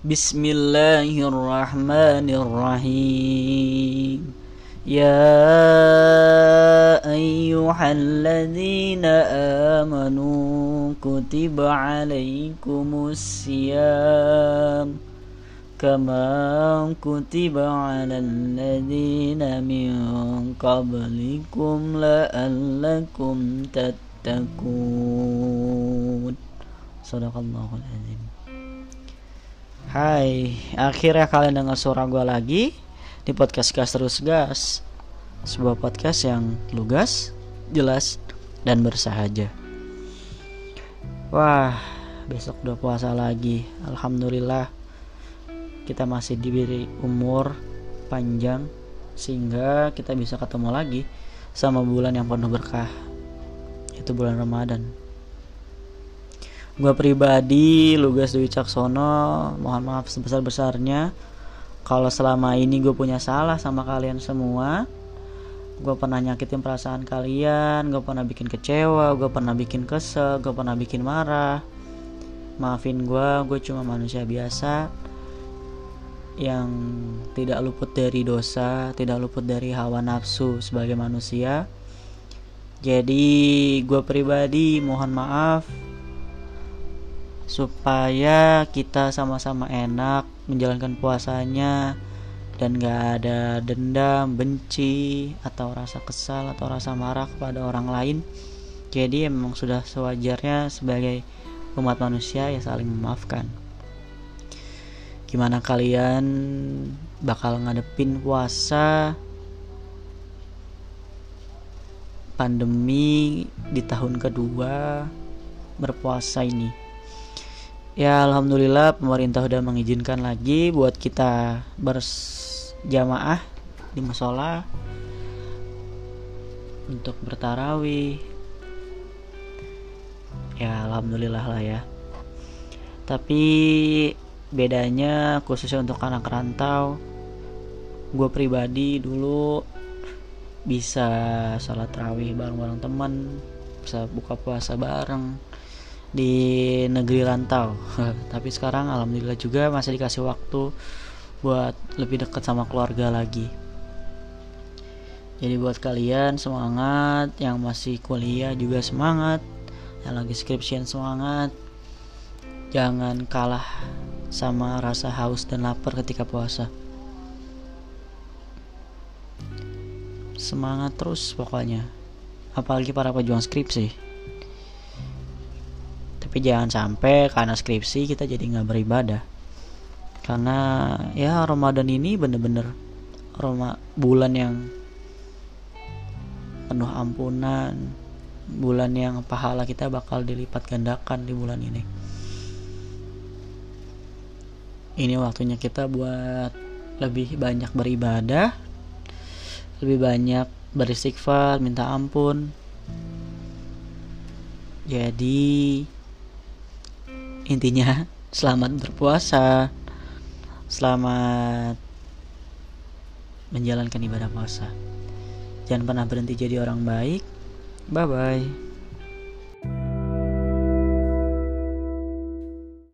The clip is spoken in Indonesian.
بسم الله الرحمن الرحيم. يا أيها الذين آمنوا كتب عليكم الصيام كما كتب على الذين من قبلكم لعلكم تتقون. صدق الله العظيم. Hai, akhirnya kalian dengar suara gue lagi di podcast Gas Terus Gas. Sebuah podcast yang lugas, jelas, dan bersahaja. Wah, besok udah puasa lagi. Alhamdulillah kita masih diberi umur panjang Sehingga kita bisa ketemu lagi sama bulan yang penuh berkah. Itu bulan Ramadan gue pribadi Lugas Dwi Caksono mohon maaf sebesar besarnya kalau selama ini gue punya salah sama kalian semua gue pernah nyakitin perasaan kalian gue pernah bikin kecewa gue pernah bikin kesel gue pernah bikin marah. Maafin gue gue cuma manusia biasa yang tidak luput dari dosa tidak luput dari hawa nafsu sebagai manusia. Jadi gue pribadi mohon maaf supaya kita sama-sama enak menjalankan puasanya dan gak ada dendam, benci atau rasa kesal atau rasa marah kepada orang lain. Jadi memang sudah sewajarnya sebagai umat manusia ya saling memaafkan. Gimana kalian bakal ngadepin puasa pandemi di tahun kedua berpuasa ini? Ya alhamdulillah pemerintah udah mengizinkan lagi buat kita berjamaah di musola untuk bertarawih. Ya alhamdulillah lah ya. Tapi bedanya khususnya untuk anak rantau, gue pribadi dulu bisa sholat tarawih bareng-bareng teman, bisa buka puasa bareng di negeri rantau. Tapi sekarang alhamdulillah juga masih dikasih waktu buat lebih dekat sama keluarga lagi. Jadi buat kalian semangat yang masih kuliah juga semangat yang lagi skripsian semangat. Jangan kalah sama rasa haus dan lapar ketika puasa. Semangat terus pokoknya. Apalagi para pejuang skripsi tapi jangan sampai karena skripsi kita jadi nggak beribadah. Karena ya Ramadan ini bener-bener Roma bulan yang penuh ampunan bulan yang pahala kita bakal dilipat gandakan di bulan ini. Ini waktunya kita buat lebih banyak beribadah lebih banyak beristighfar minta ampun. Jadi intinya selamat berpuasa. Selamat menjalankan ibadah puasa. Jangan pernah berhenti jadi orang baik. Bye bye